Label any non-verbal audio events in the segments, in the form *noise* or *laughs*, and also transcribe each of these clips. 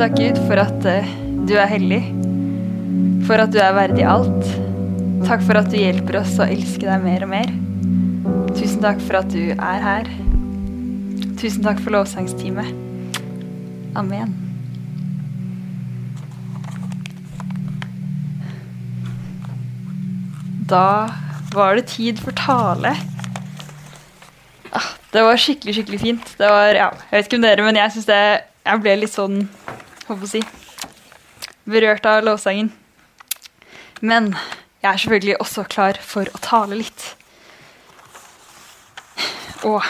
takk, Gud, for at uh, du er hellig. For at du er verdig alt. Takk for at du hjelper oss å elske deg mer og mer. Tusen takk for at du er her. Tusen takk for lovsangsteamet. Amen. Da var det tid for tale. Ah, det var skikkelig, skikkelig fint. Var, ja, jeg vet ikke om dere, men jeg syns det Jeg ble litt sånn Hva å si Berørt av lovsangen. Men jeg er selvfølgelig også klar for å tale litt. Og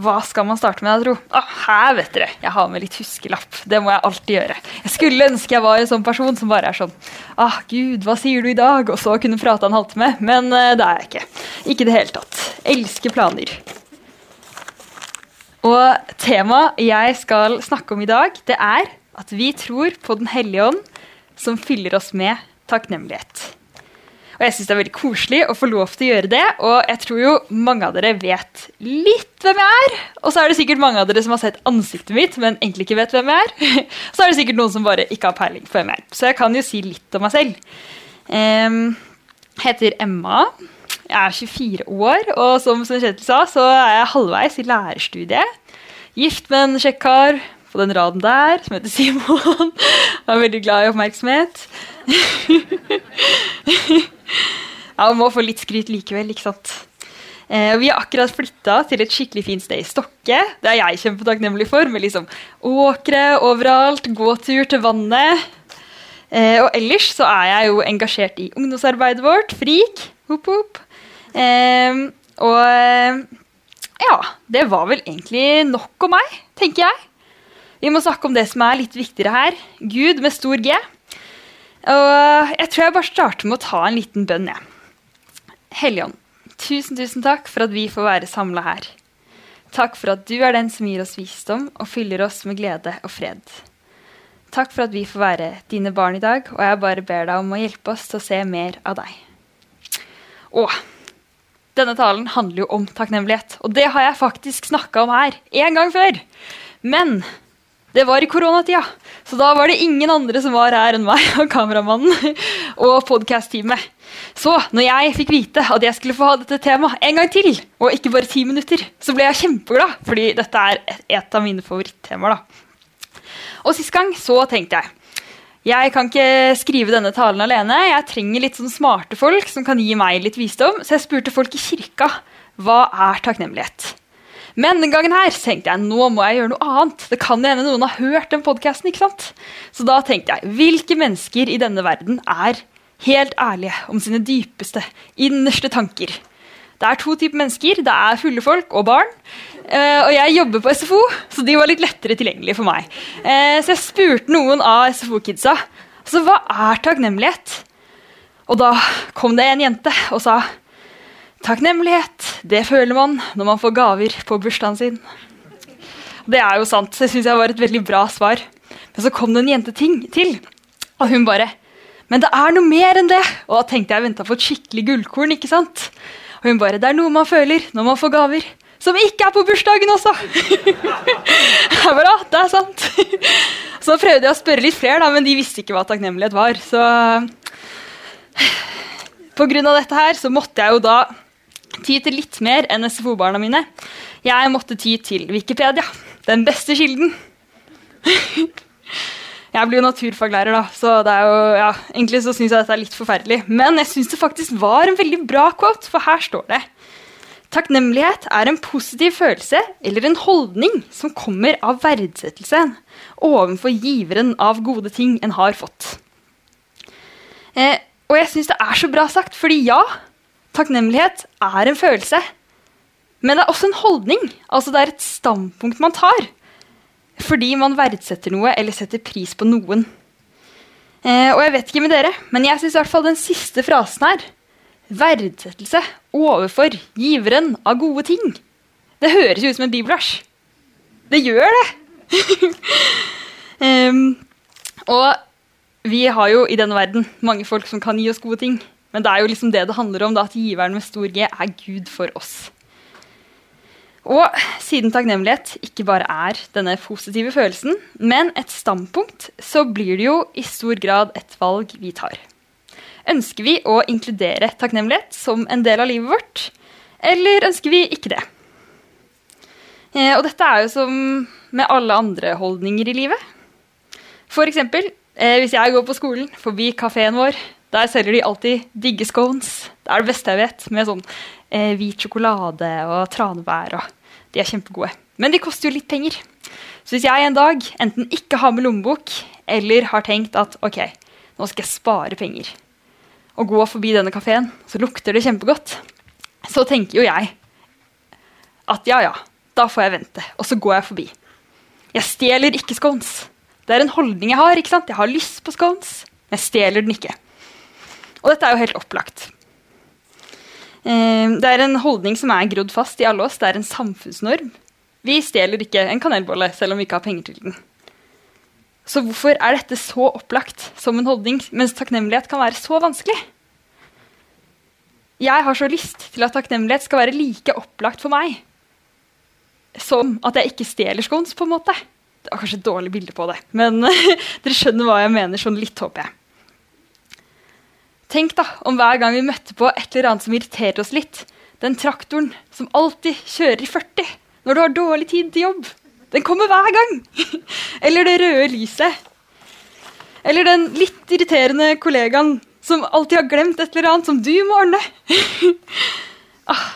hva skal man starte med, tro? Ah, her, vet dere. Jeg har med litt huskelapp. Det må jeg alltid gjøre. Jeg skulle ønske jeg var en sånn person som bare er sånn Ah, Gud, hva sier du i dag? Og så kunne prate en halvtime. Men uh, det er jeg ikke. Ikke i det hele tatt. Elsker planer. Og temaet jeg skal snakke om i dag, det er at vi tror på Den hellige ånd, som fyller oss med takknemlighet. Og jeg syns det er veldig koselig å få lov til å gjøre det. Og jeg tror jo mange av dere vet litt hvem jeg er. Og så er det sikkert mange av dere som har sett ansiktet mitt, men egentlig ikke vet hvem jeg er. *laughs* så er det sikkert noen som bare ikke har peiling på hvem jeg er. Så jeg kan jo si litt om meg selv. Um, heter Emma. Jeg er 24 år, og som Kjetil sa, så er jeg halvveis i lærerstudiet. Gift med en kjekk kar på den raden der, som heter Simon. *laughs* Han er veldig glad i oppmerksomhet. *laughs* ja, Han må få litt skryt likevel, ikke sant. Eh, vi har akkurat flytta til et skikkelig fint sted i Stokke. Det er jeg kjempetakknemlig for, med liksom åkre overalt, gåtur til vannet. Eh, og ellers så er jeg jo engasjert i ungdomsarbeidet vårt, FRIK. Hopp, hopp. Eh, og ja, det var vel egentlig nok om meg, tenker jeg. Vi må snakke om det som er litt viktigere her. Gud med stor G. Og jeg tror jeg bare starter med å ta en liten bønn, jeg. Helligånd, tusen, tusen takk for at vi får være samla her. Takk for at du er den som gir oss visdom og fyller oss med glede og fred. Takk for at vi får være dine barn i dag, og jeg bare ber deg om å hjelpe oss til å se mer av deg. Og denne talen handler jo om takknemlighet, og det har jeg faktisk snakka om her en gang før. Men det var i koronatida, så da var det ingen andre som var her enn meg og kameramannen *laughs* og podkast-teamet. Så når jeg fikk vite at jeg skulle få ha dette temaet en gang til, og ikke bare ti minutter, så ble jeg kjempeglad, fordi dette er et av mine favorittemaer. Og sist gang så tenkte jeg jeg kan ikke skrive denne talen alene. Jeg trenger litt sånn smarte folk som kan gi meg litt visdom, så jeg spurte folk i kirka hva er takknemlighet. Men den gangen her tenkte jeg nå må jeg gjøre noe annet. Det kan hende noen har hørt den podkasten. Så da tenkte jeg hvilke mennesker i denne verden er helt ærlige om sine dypeste, innerste tanker? Det er to typer mennesker. Det er fulle folk og barn. Eh, og jeg jobber på SFO, så de var litt lettere tilgjengelige for meg. Eh, så jeg spurte noen av SFO-kidsa altså, hva er takknemlighet. Og da kom det en jente og sa Takknemlighet, det føler man når man får gaver på bursdagen sin. Det er jo sant. Det syns jeg var et veldig bra svar. Men så kom det en jente til, og hun bare Men det er noe mer enn det! Og da tenkte jeg venta på et skikkelig gullkorn. ikke sant? Og hun bare Det er noe man føler når man får gaver. Som ikke er på bursdagen også! jeg bare, ah, det er sant. *laughs* så prøvde jeg å spørre litt flere, men de visste ikke hva takknemlighet var. Så på grunn av dette her så måtte jeg jo da ty til litt mer enn SFO-barna mine. Jeg måtte ty til Wikipedia, den beste kilden. *laughs* jeg blir jo naturfaglærer, da, så det er jo, ja, egentlig så syns jeg dette er litt forferdelig. Men jeg syns det faktisk var en veldig bra quote, for her står det Takknemlighet er en positiv følelse eller en holdning som kommer av verdsettelse overfor giveren av gode ting en har fått. Eh, og jeg syns det er så bra sagt, fordi ja, Takknemlighet er en følelse, men det er også en holdning. Altså det er et standpunkt man tar fordi man verdsetter noe eller setter pris på noen. Eh, og jeg vet ikke med dere, men jeg syns i hvert fall den siste frasen her, verdsettelse overfor giveren av gode ting, det høres jo ut som en bibelvers. Det gjør det! *laughs* um, og vi har jo i denne verden mange folk som kan gi oss gode ting. Men det er jo liksom det det handler om, da, at giveren med stor G er Gud for oss. Og siden takknemlighet ikke bare er denne positive følelsen, men et standpunkt, så blir det jo i stor grad et valg vi tar. Ønsker vi å inkludere takknemlighet som en del av livet vårt, eller ønsker vi ikke det? Eh, og dette er jo som med alle andre holdninger i livet. For eksempel, eh, hvis jeg går på skolen forbi kafeen vår, der selger de alltid digge scones. Det er det beste jeg vet, med sånn eh, hvit sjokolade og tranebær. og De er kjempegode. Men de koster jo litt penger. Så hvis jeg en dag enten ikke har med lommebok, eller har tenkt at ok, nå skal jeg spare penger, og gå forbi denne kafeen, så lukter det kjempegodt, så tenker jo jeg at ja, ja, da får jeg vente. Og så går jeg forbi. Jeg stjeler ikke scones. Det er en holdning jeg har. ikke sant? Jeg har lyst på scones, men jeg stjeler den ikke. Og dette er jo helt opplagt. Eh, det er en holdning som er grodd fast i alle oss. Det er en samfunnsnorm. Vi stjeler ikke en kanelbolle selv om vi ikke har penger til den. Så hvorfor er dette så opplagt som en holdning, mens takknemlighet kan være så vanskelig? Jeg har så lyst til at takknemlighet skal være like opplagt for meg som at jeg ikke stjeler scones, på en måte. Det var kanskje et dårlig bilde på det, men *laughs* dere skjønner hva jeg mener sånn litt, håper jeg. Tenk da, om hver gang vi møtte på et eller annet som irriterer oss litt. Den traktoren som alltid kjører i 40 når du har dårlig tid til jobb. Den kommer hver gang! *laughs* eller det røde lyset. Eller den litt irriterende kollegaen som alltid har glemt et eller annet som du må ordne. *laughs* ah,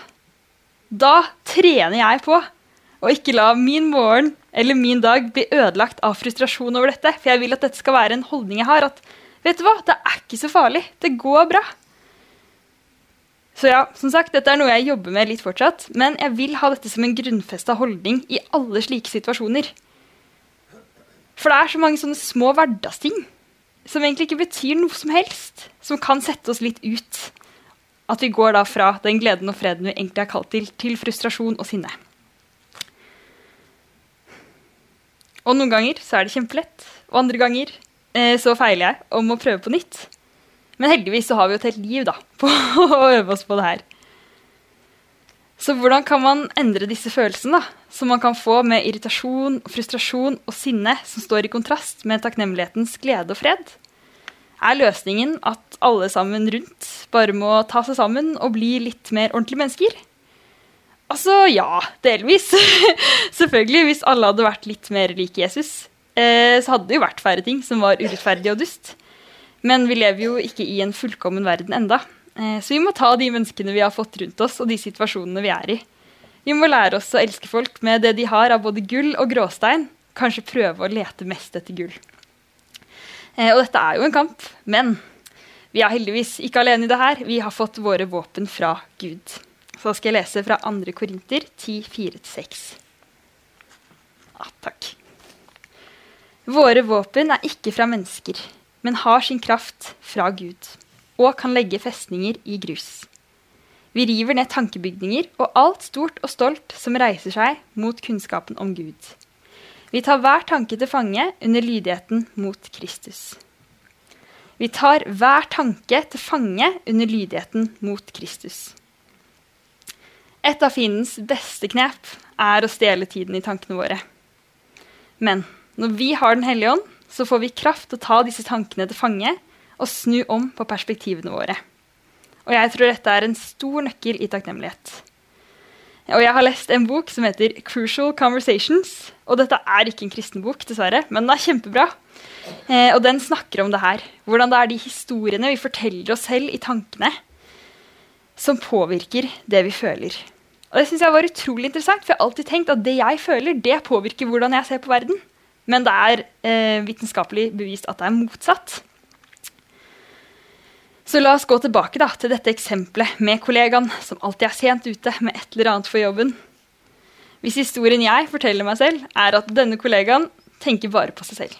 da trener jeg på å ikke la min morgen eller min dag bli ødelagt av frustrasjon over dette. For jeg vil at dette skal være en holdning jeg har. at Vet du hva, det er ikke så farlig. Det går bra. Så ja, som sagt, dette er noe jeg jobber med litt fortsatt, men jeg vil ha dette som en grunnfesta holdning i alle slike situasjoner. For det er så mange sånne små hverdagsting som egentlig ikke betyr noe som helst, som kan sette oss litt ut. At vi går da fra den gleden og freden vi egentlig er kalt til, til frustrasjon og sinne. Og noen ganger så er det kjempelett, og andre ganger så feiler jeg og må prøve på nytt. Men heldigvis så har vi jo et helt liv da, *laughs* på å øve oss på det her. Så hvordan kan man endre disse følelsene da, som man kan få med irritasjon, frustrasjon og sinne som står i kontrast med takknemlighetens glede og fred? Er løsningen at alle sammen rundt bare må ta seg sammen og bli litt mer ordentlige mennesker? Altså ja, delvis. *laughs* Selvfølgelig, hvis alle hadde vært litt mer like Jesus eh, så hadde det jo vært færre ting som var urettferdig og dust. Men vi lever jo ikke i en fullkommen verden enda. Eh, så vi må ta de menneskene vi har fått rundt oss, og de situasjonene vi er i. Vi må lære oss å elske folk med det de har av både gull og gråstein. Kanskje prøve å lete mest etter gull. Eh, og dette er jo en kamp, men vi er heldigvis ikke alene i det her. Vi har fått våre våpen fra Gud. Så skal jeg lese fra 2. Korinter 10, 4-6. Ah, takk. Våre våpen er ikke fra mennesker, men har sin kraft fra Gud, og kan legge festninger i grus. Vi river ned tankebygninger og alt stort og stolt som reiser seg mot kunnskapen om Gud. Vi tar hver tanke til fange under lydigheten mot Kristus. Vi tar hver tanke til fange under lydigheten mot Kristus. Et av fiendens beste knep er å stjele tiden i tankene våre. Men når vi har Den hellige ånd, så får vi kraft til å ta disse tankene til fange og snu om på perspektivene våre. Og jeg tror dette er en stor nøkkel i takknemlighet. Og jeg har lest en bok som heter Crucial Conversations. Og dette er ikke en kristen bok, dessverre, men den er kjempebra. Eh, og den snakker om det her. Hvordan det er de historiene vi forteller oss selv i tankene, som påvirker det vi føler. Og det synes jeg var utrolig interessant, for jeg har alltid tenkt at det jeg føler, det påvirker hvordan jeg ser på verden. Men det er eh, vitenskapelig bevist at det er motsatt. Så la oss gå tilbake da, til dette eksempelet med kollegaen som alltid er sent ute med et eller annet for jobben. Hvis historien jeg forteller meg selv, er at denne kollegaen tenker bare på seg selv.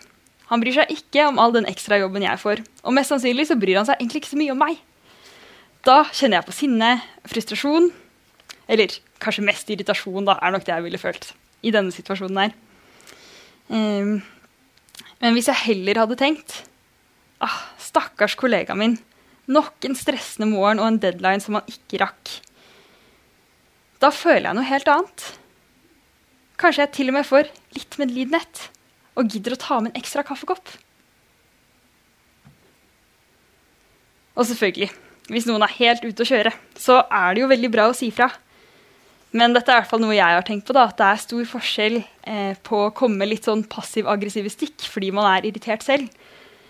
Han bryr seg ikke om all den ekstra jobben jeg får, og mest sannsynlig så bryr han seg egentlig ikke så mye om meg. Da kjenner jeg på sinne, frustrasjon, eller kanskje mest irritasjon, da, er nok det jeg ville følt i denne situasjonen her. Um, men hvis jeg heller hadde tenkt ah, Stakkars kollegaen min. Nok en stressende morgen og en deadline som han ikke rakk. Da føler jeg noe helt annet. Kanskje jeg til og med får litt medlidenhet og gidder å ta med en ekstra kaffekopp. Og selvfølgelig, hvis noen er helt ute å kjøre, så er det jo veldig bra å si fra. Men dette er hvert fall noe jeg har tenkt på, da, at det er stor forskjell eh, på å komme litt sånn passiv-aggressive stikk fordi man er irritert selv,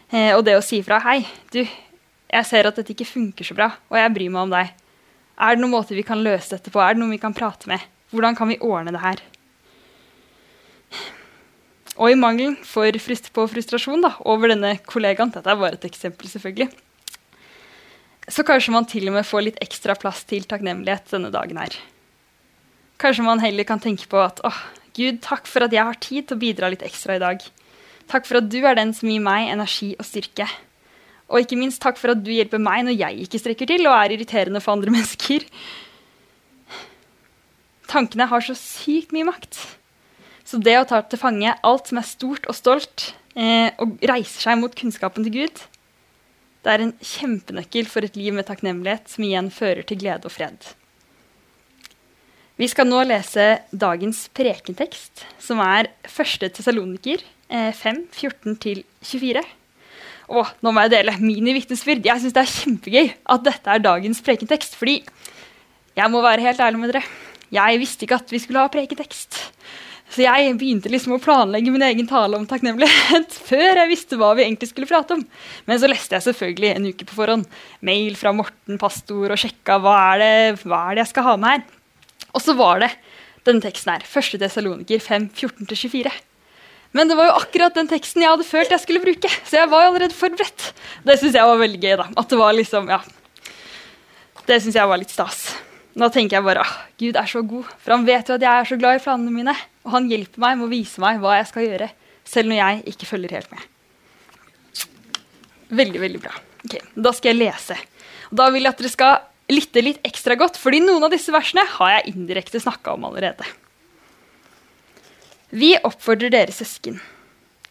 eh, og det å si fra 'Hei, du, jeg ser at dette ikke funker så bra, og jeg bryr meg om deg'. Er det noen måter vi kan løse dette på? Er det noen vi kan prate med? Hvordan kan vi ordne det her? Og i mangelen frust på frustrasjon da, over denne kollegaen Dette er bare et eksempel, selvfølgelig. Så kanskje man til og med får litt ekstra plass til takknemlighet denne dagen her. Kanskje man heller kan tenke på at åh, Gud, takk for at jeg har tid til å bidra litt ekstra i dag. Takk for at du er den som gir meg energi og styrke. Og ikke minst takk for at du hjelper meg når jeg ikke strekker til og er irriterende for andre *laughs* mennesker. Tankene har så sykt mye makt. Så det å ta til fange alt som er stort og stolt, eh, og reiser seg mot kunnskapen til Gud, det er en kjempenøkkel for et liv med takknemlighet, som igjen fører til glede og fred. Vi skal nå lese dagens prekentekst, som er 1. Tessaloniker 5, 14-24. Og nå må jeg dele mine vitnesbyrd. Jeg syns det er kjempegøy at dette er dagens prekentekst. Fordi jeg må være helt ærlig med dere. Jeg visste ikke at vi skulle ha prekentekst. Så jeg begynte liksom å planlegge min egen tale om takknemlighet *laughs* før jeg visste hva vi egentlig skulle prate om. Men så leste jeg selvfølgelig en uke på forhånd mail fra Morten pastor og sjekka hva er det, hva er det jeg skal ha med her. Og så var det denne teksten her. 1. Tessaloniker 5, 14-24. Men det var jo akkurat den teksten jeg hadde følt jeg skulle bruke. Så jeg var jo allerede forberedt. Det syns jeg var veldig gøy. da. At det var liksom, ja. Det syns jeg var litt stas. Da tenker jeg bare ah, Gud er så god, for han vet jo at jeg er så glad i planene mine. Og han hjelper meg med å vise meg hva jeg skal gjøre, selv når jeg ikke følger helt med. Veldig, veldig bra. Ok, Da skal jeg lese. Da vil jeg at dere skal lytte litt ekstra godt, fordi noen av disse versene har jeg indirekte snakka om allerede. Vi oppfordrer dere søsken.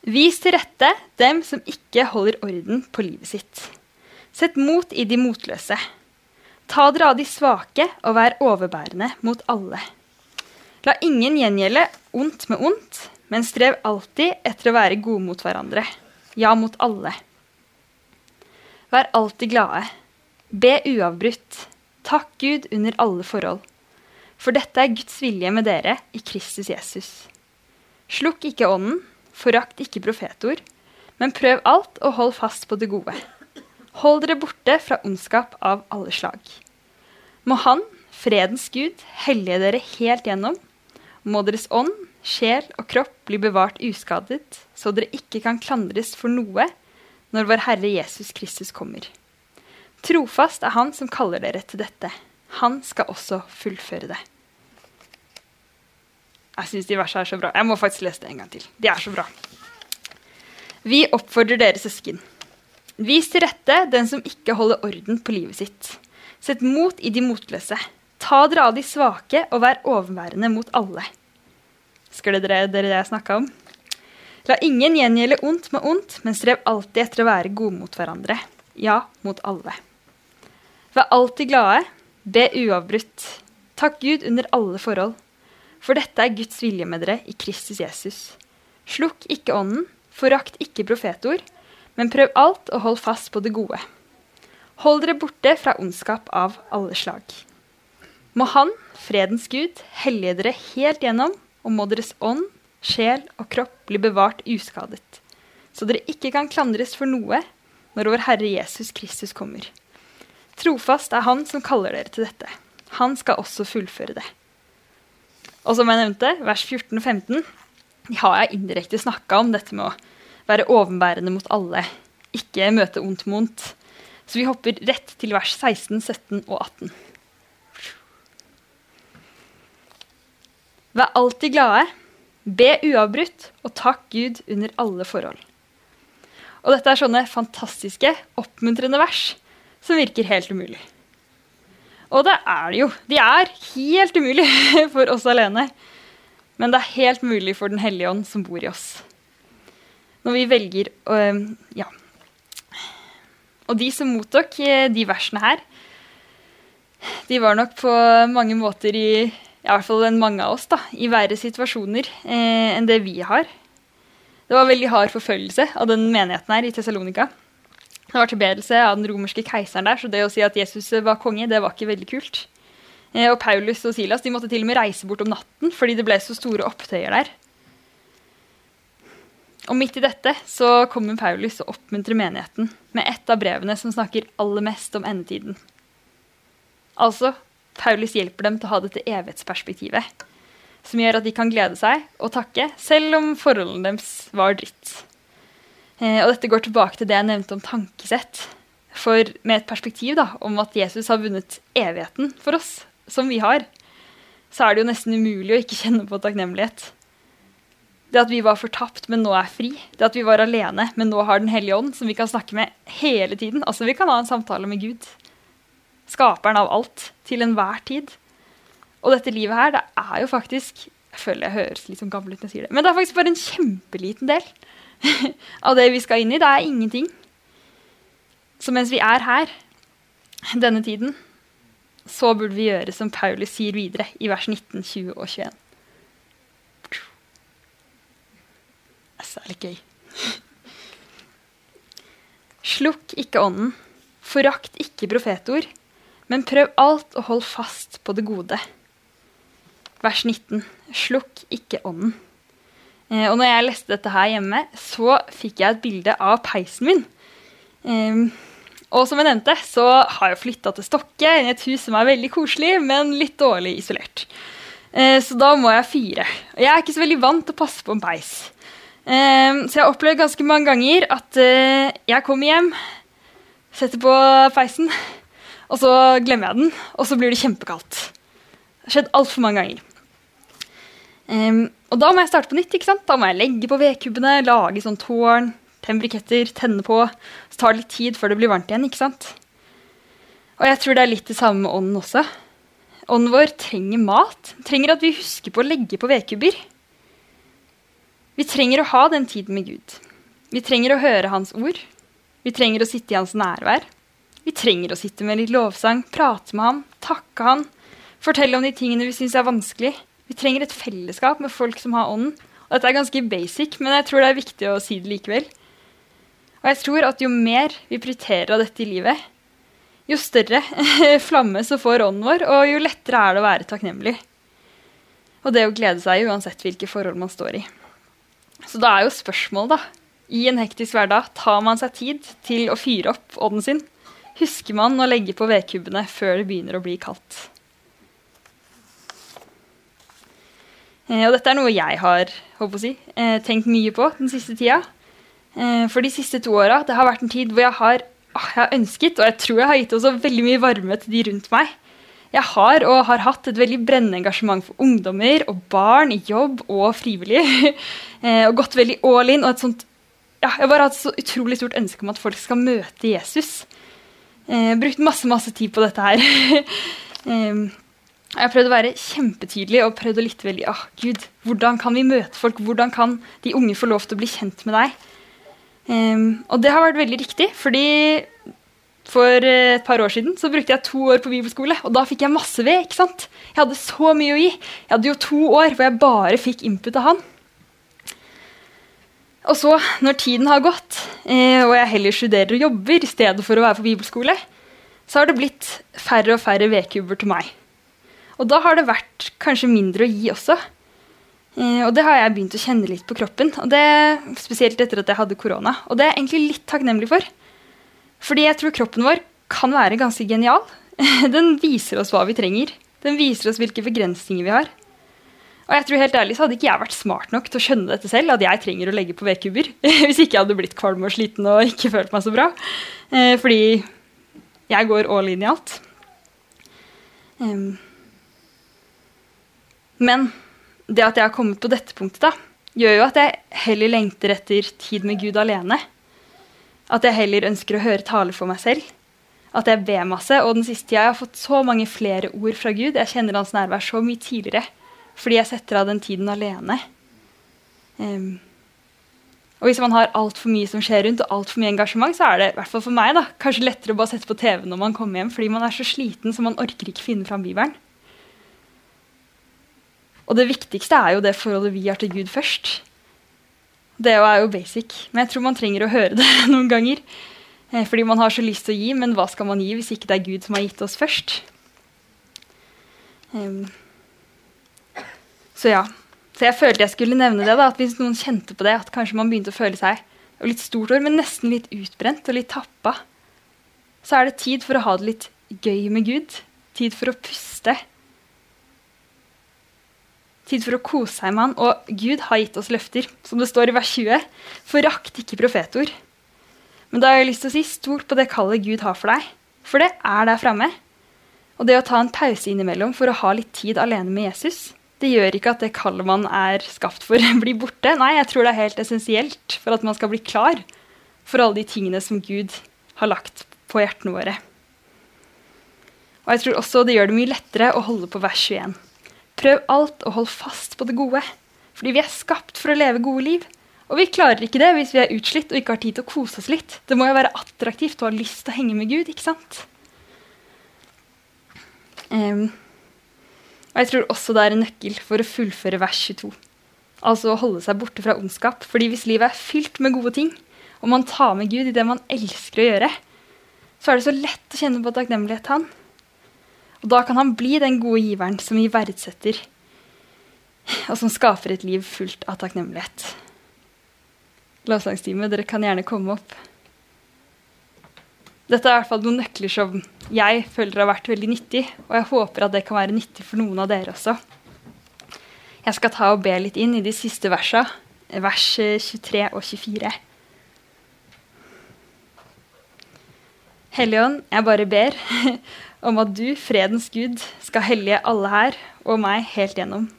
Vis til rette dem som ikke holder orden på livet sitt. Sett mot i de motløse. Ta dere av de svake og vær overbærende mot alle. La ingen gjengjelde ondt med ondt, men strev alltid etter å være gode mot hverandre. Ja, mot alle. Vær alltid glade. Be uavbrutt. Takk Gud under alle forhold. For dette er Guds vilje med dere i Kristus Jesus. Slukk ikke ånden, forakt ikke profetord, men prøv alt og hold fast på det gode. Hold dere borte fra ondskap av alle slag. Må Han, fredens Gud, hellige dere helt gjennom. Må deres ånd, sjel og kropp bli bevart uskadet, så dere ikke kan klandres for noe når vår Herre Jesus Kristus kommer. Trofast er Han som kaller dere til dette. Han skal også fullføre det. Jeg syns de versene er så bra. Jeg må faktisk lese det en gang til. De er så bra. Vi oppfordrer dere søsken. Vis til rette den som ikke holder orden på livet sitt. Sett mot i de motløse. Ta dere av de svake, og vær overværende mot alle. Husker dere det jeg snakka om? La ingen gjengjelde ondt med ondt, men strev alltid etter å være gode mot hverandre. Ja, mot alle. Vær alltid glade. Be uavbrutt. Takk Gud under alle forhold. For dette er Guds vilje med dere i Kristus Jesus. Slukk ikke ånden, forakt ikke profetord, men prøv alt og hold fast på det gode. Hold dere borte fra ondskap av alle slag. Må Han, fredens Gud, hellige dere helt gjennom, og må deres ånd, sjel og kropp bli bevart uskadet, så dere ikke kan klandres for noe når vår Herre Jesus Kristus kommer. Trofast er Han som kaller dere til dette. Han skal også fullføre det. Og som jeg nevnte, vers 14 og 15 har jeg indirekte snakka om dette med å være overbærende mot alle, ikke møte ondt ondt. Så vi hopper rett til vers 16, 17 og 18. Vær alltid glade, be uavbrutt og takk Gud under alle forhold. Og dette er sånne fantastiske, oppmuntrende vers som virker helt umulig. Og det er det jo. De er helt umulig *laughs* for oss alene. Men det er helt mulig for Den hellige ånd som bor i oss når vi velger å Ja. Og de som mottok eh, de versene her, de var nok på mange måter i i hvert fall mange av oss, da, i verre situasjoner eh, enn det vi har. Det var veldig hard forfølgelse av den menigheten her i Tessalonika. Det var tilbedelse av den romerske keiseren der, så det å si at Jesus var konge, det var ikke veldig kult. Eh, og Paulus og Silas de måtte til og med reise bort om natten fordi det ble så store opptøyer der. Og midt i dette så kommer Paulus og oppmuntrer menigheten med et av brevene som snakker aller mest om endetiden. Altså, Paulus hjelper dem til å ha dette evighetsperspektivet, som gjør at de kan glede seg og takke, selv om forholdene deres var dritt. Eh, og dette går tilbake til det jeg nevnte om tankesett. For med et perspektiv da, om at Jesus har vunnet evigheten for oss, som vi har, så er det jo nesten umulig å ikke kjenne på takknemlighet. Det at vi var fortapt, men nå er fri. Det at vi var alene, men nå har Den hellige ånd, som vi kan snakke med hele tiden. Altså, vi kan ha en samtale med Gud. Skaperen av alt. Til enhver tid. Og dette livet her, det er jo faktisk Jeg føler jeg høres litt sånn gammel ut når jeg sier det. Men det er faktisk bare en kjempeliten del *laughs* av det vi skal inn i. Det er ingenting. Så mens vi er her, denne tiden, så burde vi gjøre som Paulus sier videre i vers 19, 20 og 21. Det er litt gøy. *laughs* Slukk ikke ånden, forakt ikke profetord, men prøv alt og hold fast på det gode. Vers 19. Slukk ikke ånden. Eh, og når jeg leste dette her hjemme, så fikk jeg et bilde av peisen min. Eh, og som jeg nevnte, så har jeg flytta til Stokke, i et hus som er veldig koselig, men litt dårlig isolert. Eh, så da må jeg fyre. Og jeg er ikke så veldig vant til å passe på en peis. Um, så jeg har opplevd ganske mange ganger at uh, jeg kommer hjem, setter på peisen, og så glemmer jeg den, og så blir det kjempekaldt. Det har skjedd altfor mange ganger. Um, og da må jeg starte på nytt. ikke sant? Da må jeg legge på vedkubbene, lage sånn tårn, tenne briketter, tenne på. Så tar det litt tid før det blir varmt igjen. ikke sant? Og jeg tror det er litt det samme med ånden også. Ånden vår trenger mat. Trenger at vi husker på å legge på vedkubber. Vi trenger å ha den tiden med Gud. Vi trenger å høre Hans ord. Vi trenger å sitte i Hans nærvær. Vi trenger å sitte med litt lovsang, prate med ham, takke han, fortelle om de tingene vi syns er vanskelig. Vi trenger et fellesskap med folk som har ånden. Og dette er ganske basic, men jeg tror det er viktig å si det likevel. Og jeg tror at jo mer vi prioriterer av dette i livet, jo større *laughs* flamme så får ånden vår, og jo lettere er det å være takknemlig. Og det å glede seg uansett hvilke forhold man står i. Så da er jo spørsmålet, da. I en hektisk hverdag, tar man seg tid til å fyre opp ånden sin? Husker man å legge på vedkubbene før det begynner å bli kaldt? Eh, og dette er noe jeg har si, eh, tenkt mye på den siste tida. Eh, for de siste to åra har vært en tid hvor jeg har, ah, jeg har ønsket, og jeg tror jeg har gitt også veldig mye varme til de rundt meg, jeg har og har hatt et veldig brennende engasjement for ungdommer og barn i jobb og frivillig. *laughs* Eh, og gått veldig all in. og et sånt, ja, Jeg har bare hatt så utrolig stort ønske om at folk skal møte Jesus. Eh, brukt masse masse tid på dette her. *laughs* jeg har prøvd å være kjempetydelig og prøvd å lytte veldig. Ah, Gud, hvordan kan vi møte folk? Hvordan kan de unge få lov til å bli kjent med deg? Um, og det har vært veldig riktig, fordi for eh, et par år siden så brukte jeg to år på bibelskole, og da fikk jeg masse ved. ikke sant? Jeg hadde så mye å gi. Jeg hadde jo to år hvor jeg bare fikk input av han. Og så, når tiden har gått, eh, og jeg heller studerer og jobber i stedet for å være på bibelskole, så har det blitt færre og færre vedkubber til meg. Og da har det vært kanskje mindre å gi også. Eh, og det har jeg begynt å kjenne litt på kroppen, og det, spesielt etter at jeg hadde korona. Og det er jeg egentlig litt takknemlig for. Fordi jeg tror kroppen vår kan være ganske genial. *laughs* Den viser oss hva vi trenger. Den viser oss hvilke begrensninger vi har. Og jeg tror helt ærlig så hadde ikke jeg vært smart nok til å skjønne dette selv, at jeg trenger å legge på vedkubber. *laughs* Hvis ikke jeg hadde blitt kvalm og sliten og ikke følt meg så bra. Eh, fordi jeg går all in i alt. Men det at jeg har kommet på dette punktet, da, gjør jo at jeg heller lengter etter tid med Gud alene. At jeg heller ønsker å høre tale for meg selv. At jeg ber masse. Og den siste tida har jeg fått så mange flere ord fra Gud. Jeg kjenner hans nærvær så mye tidligere fordi jeg setter av den tiden alene. Um, og hvis man har altfor mye som skjer rundt, og altfor mye engasjement, så er det i hvert fall for meg da, kanskje lettere å bare sette på TV når man kommer hjem, fordi man er så sliten så man orker ikke finne fram Bibelen. Og det viktigste er jo det forholdet vi har til Gud først. Det er jo basic, men jeg tror man trenger å høre *laughs* det noen ganger. Eh, fordi man har så lyst til å gi, men hva skal man gi hvis ikke det er Gud som har gitt oss først? Um, så ja. Så jeg følte jeg skulle nevne det, da, at hvis noen kjente på det, at kanskje man begynte å føle seg og litt stort år, men nesten litt utbrent og litt tappa, så er det tid for å ha det litt gøy med Gud. Tid for å puste. Tid for å kose seg med han. Og Gud har gitt oss løfter, som det står i vers 20. Forakt ikke profetord. Men da har jeg lyst til å si stol på det kallet Gud har for deg. For det er der framme. Og det å ta en pause innimellom for å ha litt tid alene med Jesus, det gjør ikke at det kallet man er skapt for, *laughs* blir borte. Nei, jeg tror det er helt essensielt for at man skal bli klar for alle de tingene som Gud har lagt på hjertene våre. Og jeg tror også det gjør det mye lettere å holde på vers 21. Prøv alt og hold fast på det gode, fordi vi er skapt for å leve gode liv. Og vi klarer ikke det hvis vi er utslitt og ikke har tid til å kose oss litt. Det må jo være attraktivt å ha lyst til å henge med Gud, ikke sant? Um, og jeg tror også det er en nøkkel for å fullføre vers 22. Altså å holde seg borte fra ondskap. Fordi hvis livet er fylt med gode ting, og man tar med Gud i det man elsker å gjøre, så er det så lett å kjenne på takknemlighet til han. Og da kan han bli den gode giveren som vi verdsetter, og som skaper et liv fullt av takknemlighet. Lovsangstime, dere kan gjerne komme opp. Dette er i hvert fall noen nøkler som jeg føler har vært veldig nyttig, og jeg håper at det kan være nyttig for noen av dere også. Jeg skal ta og be litt inn i de siste versa, vers 23 og 24. Helligånd, jeg bare ber *laughs* om at du, fredens Gud, skal hellige alle her og meg helt gjennom.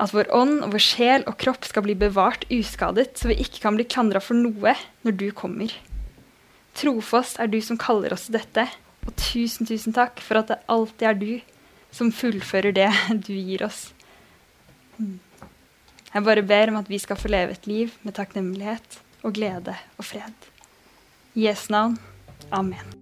At vår ånd, vår sjel og kropp skal bli bevart uskadet, så vi ikke kan bli klandra for noe når du kommer. Trofast er du som kaller oss dette, og tusen, tusen takk for at det alltid er du som fullfører det *laughs* du gir oss. Jeg bare ber om at vi skal få leve et liv med takknemlighet og glede og fred. I Jesu navn. Amen.